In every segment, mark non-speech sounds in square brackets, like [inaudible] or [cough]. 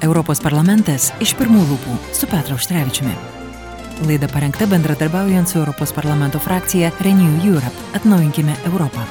Europos parlamentas iš pirmų lūpų su Petru Užtrevičiumi. Laida parengta bendradarbiaujant su Europos parlamento frakcija Renew Europe. Atnaujinkime Europą.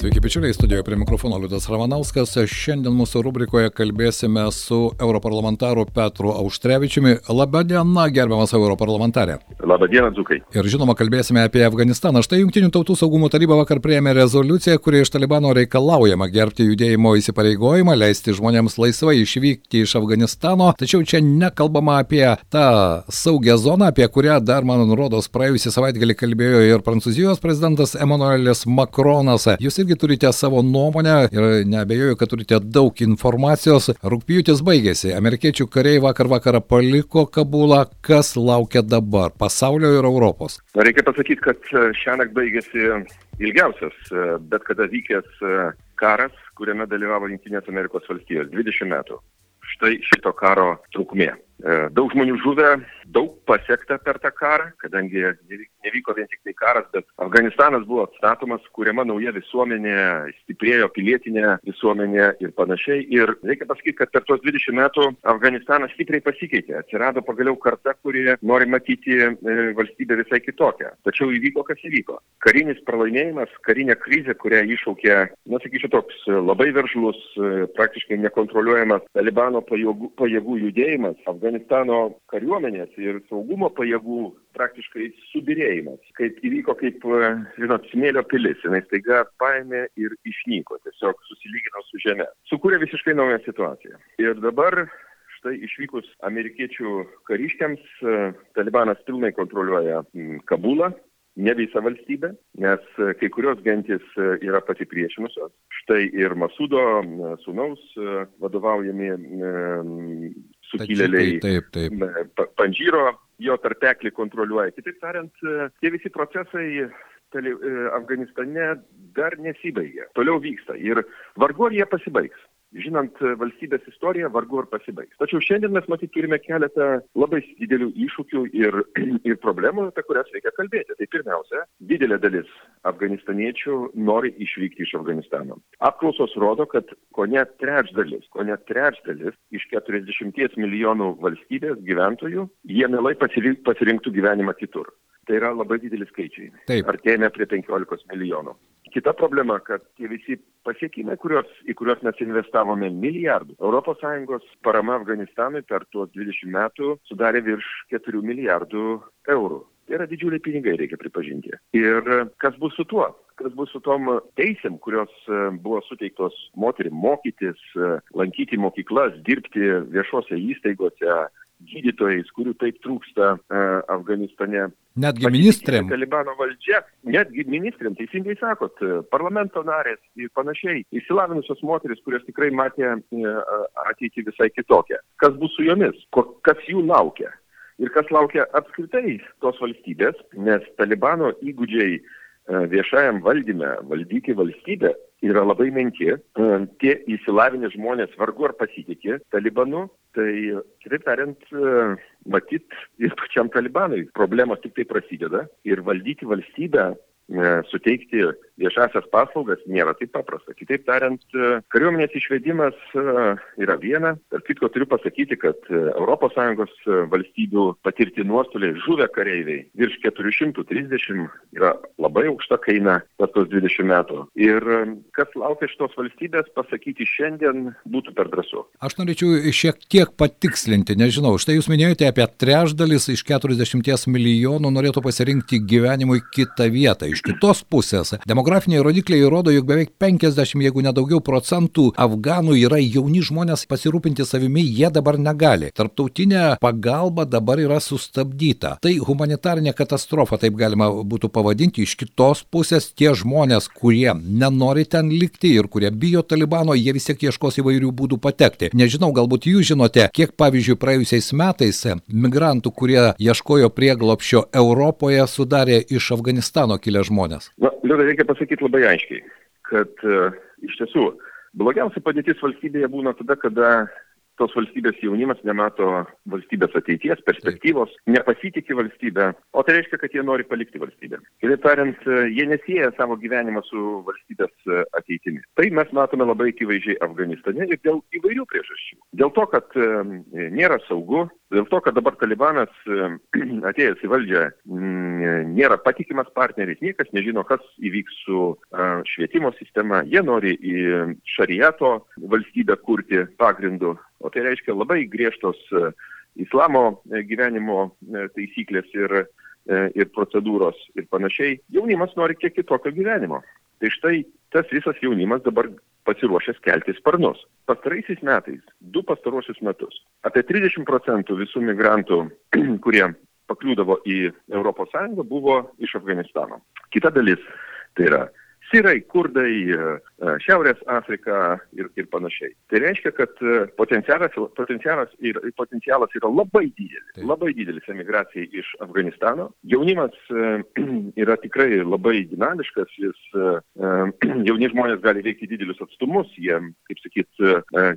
Sveiki, bičiuliai, studijoje prie mikrofono Liudas Ramanauskas. Šiandien mūsų rubrikoje kalbėsime su europarlamentaru Petru Auštrevičiumi. Labadiena, gerbiamas europarlamentarė. Labadiena, Dzukai. Ir žinoma, kalbėsime apie Afganistaną. Štai Junktinių tautų saugumo taryba vakar prieėmė rezoliuciją, kurie iš Talibano reikalaujama gerbti judėjimo įsipareigojimą, leisti žmonėms laisvai išvykti iš Afganistano. Tačiau čia nekalbama apie tą saugią zoną, apie kurią dar, man rodos, praėjusį savaitgalį kalbėjo ir Prancūzijos prezidentas Emmanuelis Macronas. Jūs irgi irgi turite savo nuomonę ir neabejoju, kad turite daug informacijos. Rūpjūtis baigėsi. Amerikiečių kariai vakar vakarą paliko Kabulą. Kas laukia dabar pasaulio ir Europos? Reikia pasakyti, kad e, šiąnakt baigėsi ilgiausias e, bet kada vykęs e, karas, kuriame dalyvavo Junktinės Amerikos valstijos 20 metų. Štai šito karo trukmė. Daug žmonių žuvę, daug pasiekta per tą karą, kadangi nevyko vien tik tai karas, bet Afganistanas buvo atstatomas, kuriama nauja visuomenė, stiprėjo pilietinė visuomenė ir panašiai. Ir reikia pasakyti, kad per tuos 20 metų Afganistanas stipriai pasikeitė. Atsirado pagaliau karta, kurie nori matyti e, valstybę visai kitokią. Tačiau įvyko, kas įvyko. Karinis pralaimėjimas, karinė krizė, kurią iššaukė, na sakyčiau, toks labai veržlus, e, praktiškai nekontroliuojamas Talibano pajėgų, pajėgų judėjimas, Afganistano kariuomenės ir saugumo pajėgų praktiškai subirėjimas, kaip įvyko kaip, e, žinot, smėlio pilis, jinai staiga paėmė ir išnyko, tiesiog susilygino su žemė. Sukūrė visiškai naują situaciją. Ir dabar štai išvykus amerikiečių kariškiams, e, Talibanas pilnai kontroliuoja Kabulą, ne visą valstybę, nes e, kai kurios gentis yra pasipriešinusios. Štai ir Masudo sūnaus vadovaujami sukilėliai, taip, taip, taip. Panžyro jo tarpeklį kontroliuoja. Kitaip tariant, tie visi procesai Afganistane dar nesibaigė, toliau vyksta ir vargu ar jie pasibaigs žinant valstybės istoriją, vargu ar pasibaigs. Tačiau šiandien mes matyt turime keletą labai didelių iššūkių ir, [clears throat] ir problemų, apie kurias reikia kalbėti. Tai pirmiausia, didelė dalis afganistaniečių nori išvykti iš Afganistano. Apklausos rodo, kad ko net trečdalis, ko net trečdalis iš 40 milijonų valstybės gyventojų, jie mielai pasirinktų gyvenimą kitur. Tai yra labai dideli skaičiai. Taip. Artėjame prie 15 milijonų. Kita problema, kad tie visi pasiekimai, kurios, į kuriuos mes investavome milijardų, ES parama Afganistanui per tuos 20 metų sudarė virš 4 milijardų eurų. Tai yra didžiuliai pinigai, reikia pripažinti. Ir kas bus su tuo? Kas bus su tom teisėm, kurios e, buvo suteiktos moterim mokytis, e, lankyti mokyklas, dirbti viešose įstaigose, gydytojais, kurių taip trūksta uh, Afganistane. Netgi ministrėm. Talibano valdžia, netgi ministrėm, teisingai sakot, parlamento narės ir panašiai, įsilavinusios moteris, kurios tikrai matė uh, ateitį visai kitokią. Kas bus su jomis, kas jų laukia ir kas laukia apskritai tos valstybės, nes Talibano įgūdžiai viešajam valdyme, valdyti valstybę yra labai menki. Tie įsilavinę žmonės vargu ar pasitikė Talibanu, tai kitaip tariant e, matyt ir pačiam talibanui problemos tik tai prasideda ir valdyti valstybę e, suteikti viešasias paslaugas nėra taip paprasta. Kitaip tariant, e, kariuomenės išvedimas yra viena. Tarp kitko turiu pasakyti, kad ES valstybių patirti nuostoliai žuvę kareiviai virš 430 yra labai aukšta kaina per tos 20 metų. Ir kas laukia šitos valstybės, pasakyti šiandien būtų per drąsu. Aš norėčiau šiek tiek patikslinti, nežinau, štai jūs minėjote apie trečdalis iš 40 milijonų norėtų pasirinkti gyvenimui kitą vietą. Iš kitos pusės, demografiniai rodikliai rodo, jog beveik 50, jeigu nedaugiau procentų afganų yra jauni žmonės pasirūpinti savimi, jie dabar negali. Tarptautinė pagalba dabar yra sustabdyta. Tai humanitarinė katastrofa, taip galima būtų pavadinti. Iš kitos pusės tie žmonės, kurie nenori ten likti ir kurie bijo Talibano, jie vis tiek ieškos įvairių būdų patekti. Nežinau, galbūt jūs žinote, kiek pavyzdžiui praėjusiais metais migrantų, kurie ieškojo prieglopščio Europoje, sudarė iš Afganistano kilę žmonės. Na, Liūdai, reikia pasakyti labai aiškiai, kad uh, iš tiesų blogiausia padėtis valstybėje būna tada, kada tos valstybės jaunimas nemato valstybės ateities, perspektyvos, nepasitikė valstybę, o tai reiškia, kad jie nori palikti valstybę. Kitaip tariant, jie nesieja savo gyvenimą su valstybės ateitimi. Tai mes matome labai akivaizdžiai Afganistane ir dėl įvairių priežasčių. Dėl to, kad nėra saugu, dėl to, kad dabar Talibanas [clears throat] atėjęs į valdžią nėra patikimas partneris, niekas nežino, kas įvyks su švietimo sistema, jie nori į šariato valstybę kurti pagrindu, o tai reiškia labai griežtos islamo gyvenimo taisyklės ir E, ir procedūros ir panašiai, jaunimas nori kiek kitokio gyvenimo. Tai štai tas visas jaunimas dabar pasiruošęs kelti sparnus. Pastaraisiais metais, du pastarosius metus, apie 30 procentų visų migrantų, [clears throat] kurie pakliūdavo į ES, buvo iš Afganistano. Kita dalis tai yra sirai, kurdai, e, e, Šiaurės Afrika ir, ir panašiai. Tai reiškia, kad e, potencialas, potencialas, ir, potencialas yra labai didelis, Taip. labai didelis emigracijai iš Afganistano. Jaunimas [clears throat] yra tikrai labai dinamiškas, jis, [clears throat] jauni žmonės gali veikti didelius atstumus, jie, kaip sakyt,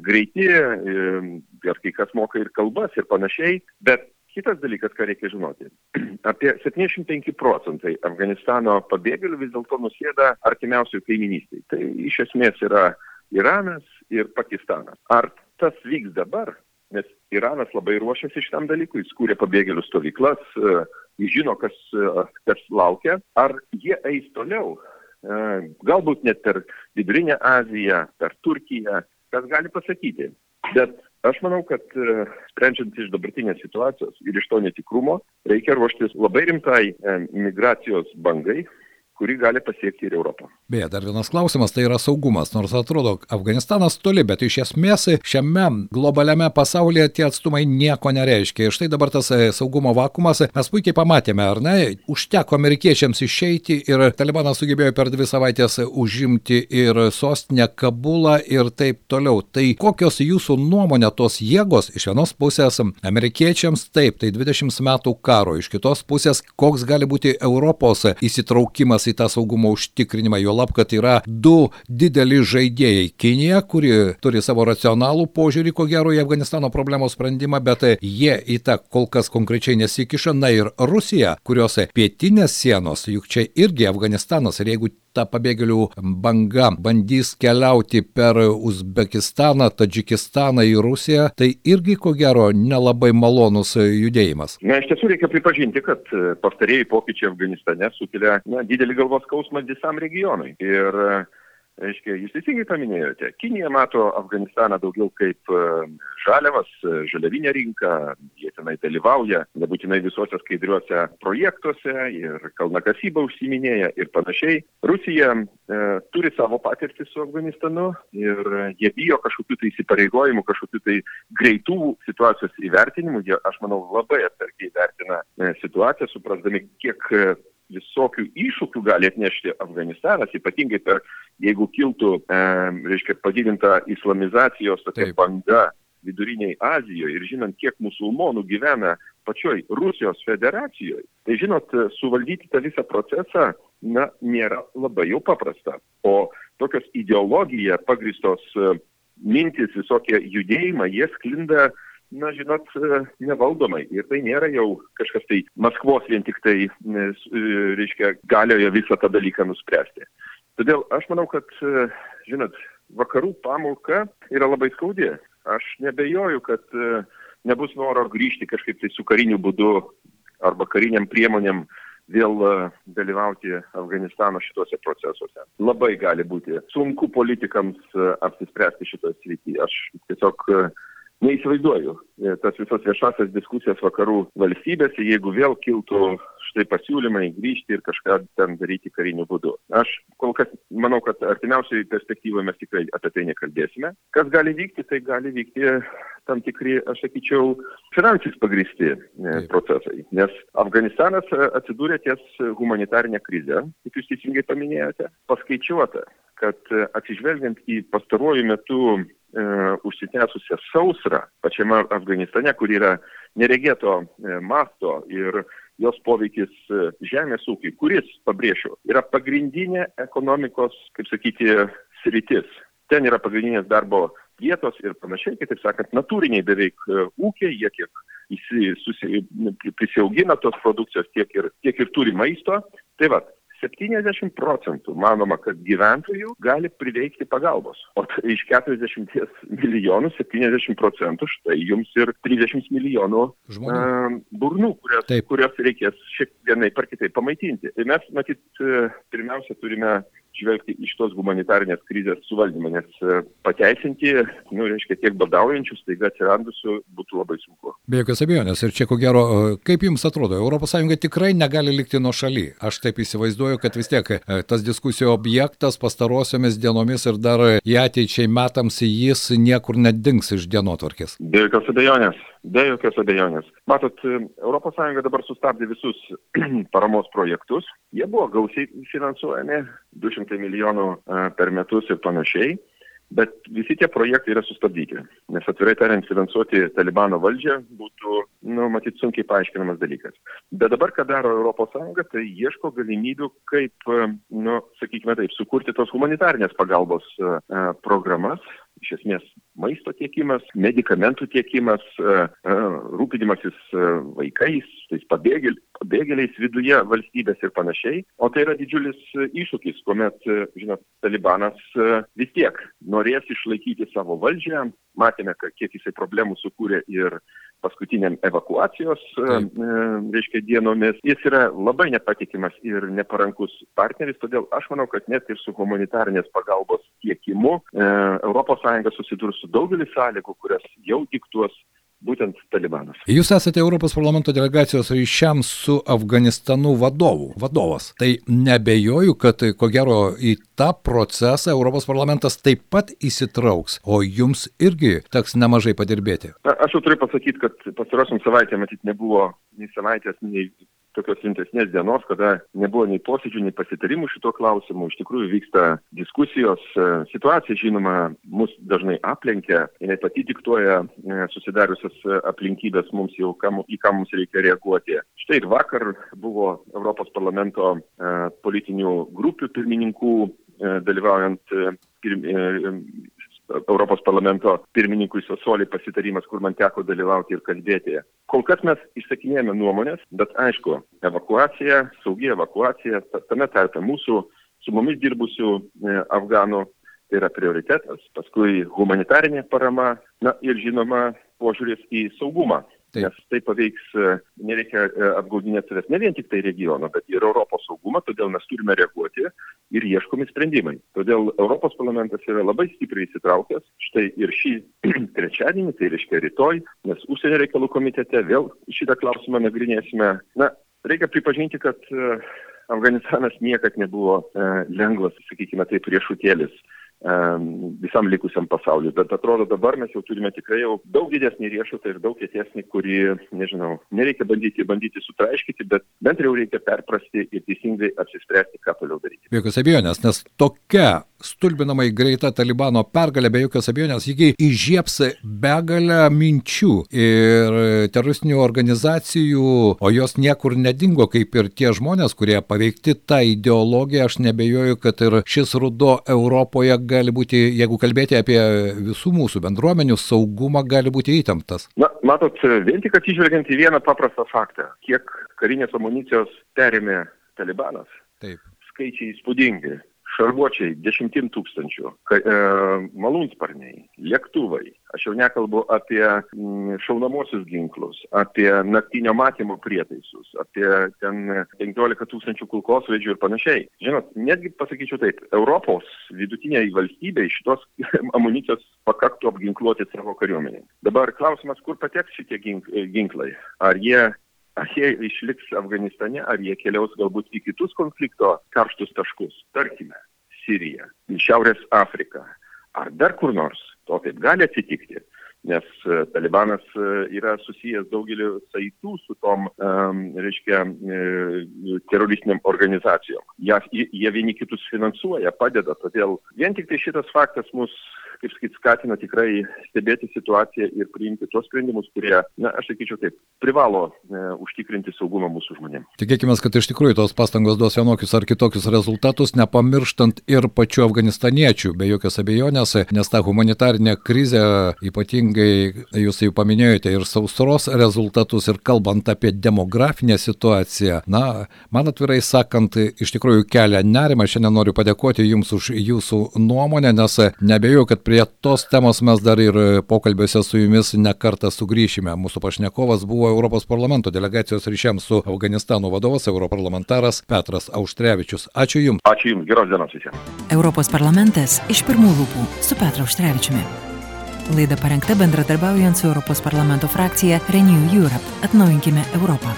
greiti, ir kai kas moka ir kalbas ir panašiai, bet Kitas dalykas, ką reikia žinoti. [clears throat] Apie 75 procentai Afganistano pabėgėlių vis dėlto nusėda artimiausiai kaiminystiai. Tai iš esmės yra Iranas ir Pakistanas. Ar tas vyks dabar? Nes Iranas labai ruošiasi šitam dalykui, jis kūrė pabėgėlių stovyklas, e, jis žino, kas, e, kas laukia. Ar jie eis toliau? E, galbūt net per Vidurinę Aziją, per Turkiją, kas gali pasakyti. Bet aš manau kad e, sprendžiant iš dabartinės situacijos ir iš to netikrumo reikia ruoštis labai rimtai e, migracijos bangai kuri gali pasiekti ir Europą. Beje, dar vienas klausimas, tai yra saugumas. Nors atrodo, Afganistanas toli, bet iš esmės šiame globaliame pasaulyje tie atstumai nieko nereiškia. Ir štai dabar tas e, saugumo vakumas, mes puikiai pamatėme, ar ne, užteko amerikiečiams išeiti ir Talibanas sugebėjo per dvi savaitės užimti ir sostinę Kabulą ir taip toliau. Tai kokios jūsų nuomonė tos jėgos iš vienos pusės amerikiečiams taip, tai 20 metų karo, iš kitos pusės koks gali būti Europos įsitraukimas į tą saugumo užtikrinimą, jo lab, kad yra du dideli žaidėjai. Kinija, kuri turi savo racionalų požiūrį, ko gero, į Afganistano problemos sprendimą, bet jie į tą kol kas konkrečiai nesikiša. Na ir Rusija, kurios pietinės sienos, juk čia irgi Afganistanas. Ir jeigu ta pabėgėlių banga bandys keliauti per Uzbekistaną, Tadžikistaną į Rusiją, tai irgi ko gero nelabai malonus judėjimas. Na, iš tiesų reikia pripažinti, kad pastarėjai pokyčiai Afganistane sukelia na, didelį galvos skausmą visam regionui. Ir Reiškia, jūs teisingai paminėjote, Kinija mato Afganistaną daugiau kaip e, žaliavas, e, žaliavinę rinką, jie tenai dalyvauja, nebūtinai visuose skaidriuose projektuose ir kalnakasybą užsiminėja ir panašiai. Rusija e, turi savo patirtį su Afganistanu ir jie bijo kažkokių tai įsipareigojimų, kažkokių tai greitų situacijos įvertinimų. Jie, aš manau, labai atsargiai vertina e, situaciją, suprasdami, kiek visokių iššūkių gali atnešti Afganistanas, ypatingai per, jeigu kiltų, e, reiškia, padidinta islamizacijos tokia Taip. banga viduriniai Azijoje ir žinant, kiek musulmonų gyvena pačioj Rusijos federacijoje, tai žinot, suvaldyti tą visą procesą, na, nėra labai jau paprasta. O tokios ideologija pagristos e, mintis, visokie judėjimai, jie sklinda na, žinot, e, nevaldomai. Ir tai nėra jau kažkas tai Maskvos vien tik tai, nes, e, reiškia, galioje visą tą dalyką nuspręsti. Todėl aš manau, kad, e, žinot, vakarų pamoka yra labai skaudi. Aš nebejoju, kad nebus noro grįžti kažkaip tai su kariniu būdu arba kariniam priemonėm vėl dalyvauti Afganistano šituose procesuose. Labai gali būti sunku politikams apsispręsti šitoje srityje. Aš tiesiog neįsivaizduoju e, tas visas viešasias diskusijas vakarų valstybėse, jeigu vėl kiltų štai pasiūlymai grįžti ir kažką ten daryti kariniu būdu. Aš kol kas manau, kad artimiausioje perspektyvoje mes tikrai apie tai nekalbėsime. Kas gali vykti, tai gali vykti tam tikri, aš sakyčiau, finansiais pagristi e, procesai. Nes Afganistanas e, atsidūrė ties humanitarinę krizę, kaip jūs teisingai paminėjote, paskaičiuota, kad atsižvelgiant į pastaruoju metu e, užsitęsusią sausrą pačiame Afganistane, kur yra neregėto e, masto ir jos poveikis e, žemės ūkiai, kuris, pabrėšiu, yra pagrindinė ekonomikos, kaip sakyti, sritis. Ten yra pagrindinės darbo vietos ir panašiai, kitaip sakant, natūriniai beveik e, ūkiai, jie kiek įsi, susi, prisiaugina tos produkcijos, tiek ir, tiek ir turi maisto. Tai va, 70 procentų manoma, kad gyventojų gali priveikti pagalbos. O tai iš 40 milijonų 70 procentų štai jums ir 30 milijonų Žmonių. uh, burnų, kurias, Taip. kurias reikės šiek vienai par kitaip pamaitinti. Tai mes, matyt, e, pirmiausia turime žvelgti iš tos humanitarinės krizės suvaldymą, nes e, pateisinti, nu, reiškia, tiek badaujančių, staiga atsirandusių būtų labai sunku. Be jokios abejonės. Ir čia ko gero, e, kaip jums atrodo, ES tikrai negali likti nuo šaly. Aš taip įsivaizduoju, kad vis tiek e, tas diskusijų objektas pastarosiomis dienomis ir dar į ateičiai metams jis niekur nedings iš dienotvarkės. Be jokios abejonės. Be jokios abejonės. Matot, ES dabar sustabdė visus [clears throat] paramos projektus. Jie buvo gausiai finansuojami, 200 milijonų e, per metus ir panašiai. Bet visi tie projektai yra sustabdyti, nes atvirai tariant, finansuoti Talibano valdžią būtų, nu, matyt, sunkiai paaiškinamas dalykas. Bet dabar, ką daro ES, tai ieško galimybių, kaip, e, nu, sakykime taip, sukurti tos humanitarnės pagalbos uh, programas, iš esmės maisto tiekimas, medikamentų tiekimas, uh, uh, rūpinimasis uh, vaikais, tais pabėgėl, pabėgėliais viduje valstybės ir panašiai. O tai yra didžiulis iššūkis, kuomet, žinot, Talibanas vis tiek norės išlaikyti savo valdžią. Matėme, kiek jisai problemų sukūrė ir paskutiniam evakuacijos, e, Taip. e, reiškia, dienomis. Jis yra labai nepatikimas ir neparankus partneris, todėl aš manau, kad net ir su humanitarinės pagalbos tiekimu e, ES susidurs su daugelį sąlygų, kurias jau diktuos būtent Talibanas. Jūs esate Europos parlamento delegacijos ryšiams su Afganistanu vadovų, vadovas. Tai nebejoju, kad ko gero į tą procesą Europos parlamentas taip pat įsitrauks, o jums irgi teks nemažai padirbėti. Na, aš jau turiu pasakyti, kad pastarosiam savaitę matyt nebuvo nei savaitės, nei tokios rimtesnės dienos, kada nebuvo nei posėdžių, nei pasitarimų šito klausimu. Iš tikrųjų vyksta diskusijos. E, Situacija, žinoma, mus dažnai aplenkia, jinai pati diktuoja e, susidariusias e, aplinkybės mums jau, kam, į ką mums reikia reaguoti. Štai ir vakar buvo Europos parlamento politinių grupių pirmininkų dalyvaujant Europos parlamento pirmininkui Sosoliai pasitarimas, kur man teko dalyvauti ir kalbėti. Kol kas mes išsakinėjame nuomonės, bet aišku, evakuacija, saugi evakuacija, ta- tame tarpe mūsų, su mumis dirbusių e, Afganų, tai yra prioritetas. Paskui humanitarinė parama, na ir žinoma, požiūris į saugumą. Taip. Nes tai paveiks, e, nereikia e, apgaudinėti savęs ne vien tik tai regiono, bet ir Europos saugumą, todėl mes turime reaguoti ir ieškomi sprendimai. Todėl Europos parlamentas yra labai stipriai įsitraukęs. Štai ir šį [clears throat] trečiadienį, tai reiškia rytoj, nes užsienio reikalų komitete vėl šitą klausimą nagrinėsime. Na, reikia pripažinti, kad e, Afganistanas niekad nebuvo lengvas, sakykime taip, riešutėlis e, visam likusiam pasauliu. Bet atrodo dabar mes jau turime tikrai jau daug didesnį riešutą ir daug kietesnį, kurį, nežinau, nereikia bandyti, bandyti sutraiškyti, bet bent jau reikia perprasti ir teisingai apsispręsti, ką toliau daryti. Be jokios abejonės, nes tokia stulbinamai greita Talibano pergalė, be jokios abejonės, jį įžieps begalę minčių ir teroristinių organizacijų, o jos niekur nedingo, kaip ir tie žmonės, kurie paveikti tą ideologiją, aš nebejoju, kad ir šis rudo Europoje gali būti, jeigu kalbėti apie visų mūsų bendruomenių saugumą, gali būti įtemptas. Na, matot, vien tik atsižvelgiant į vieną paprastą faktą, kiek karinės amunicijos perėmė Talibanas, Taip. skaičiai įspūdingi. Šarvuočiai dešimtim tūkstančių, ka, e, malūnsparniai, lėktuvai. Aš jau nekalbu apie mm, šaunamosius ginklus, apie naktinio matymo prietaisus, apie ten 15 tūkstančių kulkosvaidžių ir panašiai. Žinot, netgi pasakyčiau taip, Europos vidutiniai valstybei šitos [laughs] amunicijos pakaktų apginkluoti savo kariuomenį. Dabar klausimas, kur pateks šitie gink, ginklai? Ar jie Ar jie išliks Afganistane, ar jie keliaus galbūt į kitus konflikto karštus taškus, tarkime, Siriją, Šiaurės Afriką, ar dar kur nors. To taip gali atsitikti, nes e, Talibanas e, yra susijęs daugeliu saitų su tom, um, reiškia, e, teroristiniam organizacijom. Jie, jie vieni kitus finansuoja, padeda, todėl vien tik tai šitas faktas mus kaip sakyt, skatina tikrai stebėti situaciją ir priimti tuos sprendimus, kurie, na, aš sakyčiau taip, privalo e, užtikrinti saugumą mūsų žmonėms. Tikėkime, kad iš tikrųjų tos pastangos duos vienokius ar kitokius rezultatus, nepamirštant ir pačių afganistaniečių, be jokios abejonės, nes ta humanitarinė krizė, ypatingai jūs jau paminėjote ir sausros rezultatus, ir kalbant apie demografinę situaciją, na, man atvirai sakant, iš tikrųjų kelia nerimą. Šiandien noriu padėkoti Jums už Jūsų nuomonę, nes nebejoju, kad prie tos temos mes dar ir pokalbėse su Jumis nekartą sugrįšime. Mūsų pašnekovas buvo Europos parlamento delegacijos ryšiams su Afganistanu vadovas, europarlamentaras Petras Auštrevičius. Ačiū Jums. Ačiū Jums, geros dienos visiems. Europos parlamentas iš pirmų lūpų su Petru Auštrevičiumi. Laida parengta bendradarbiaujant su Europos parlamento frakcija Renew Europe. Atnaujinkime Europą.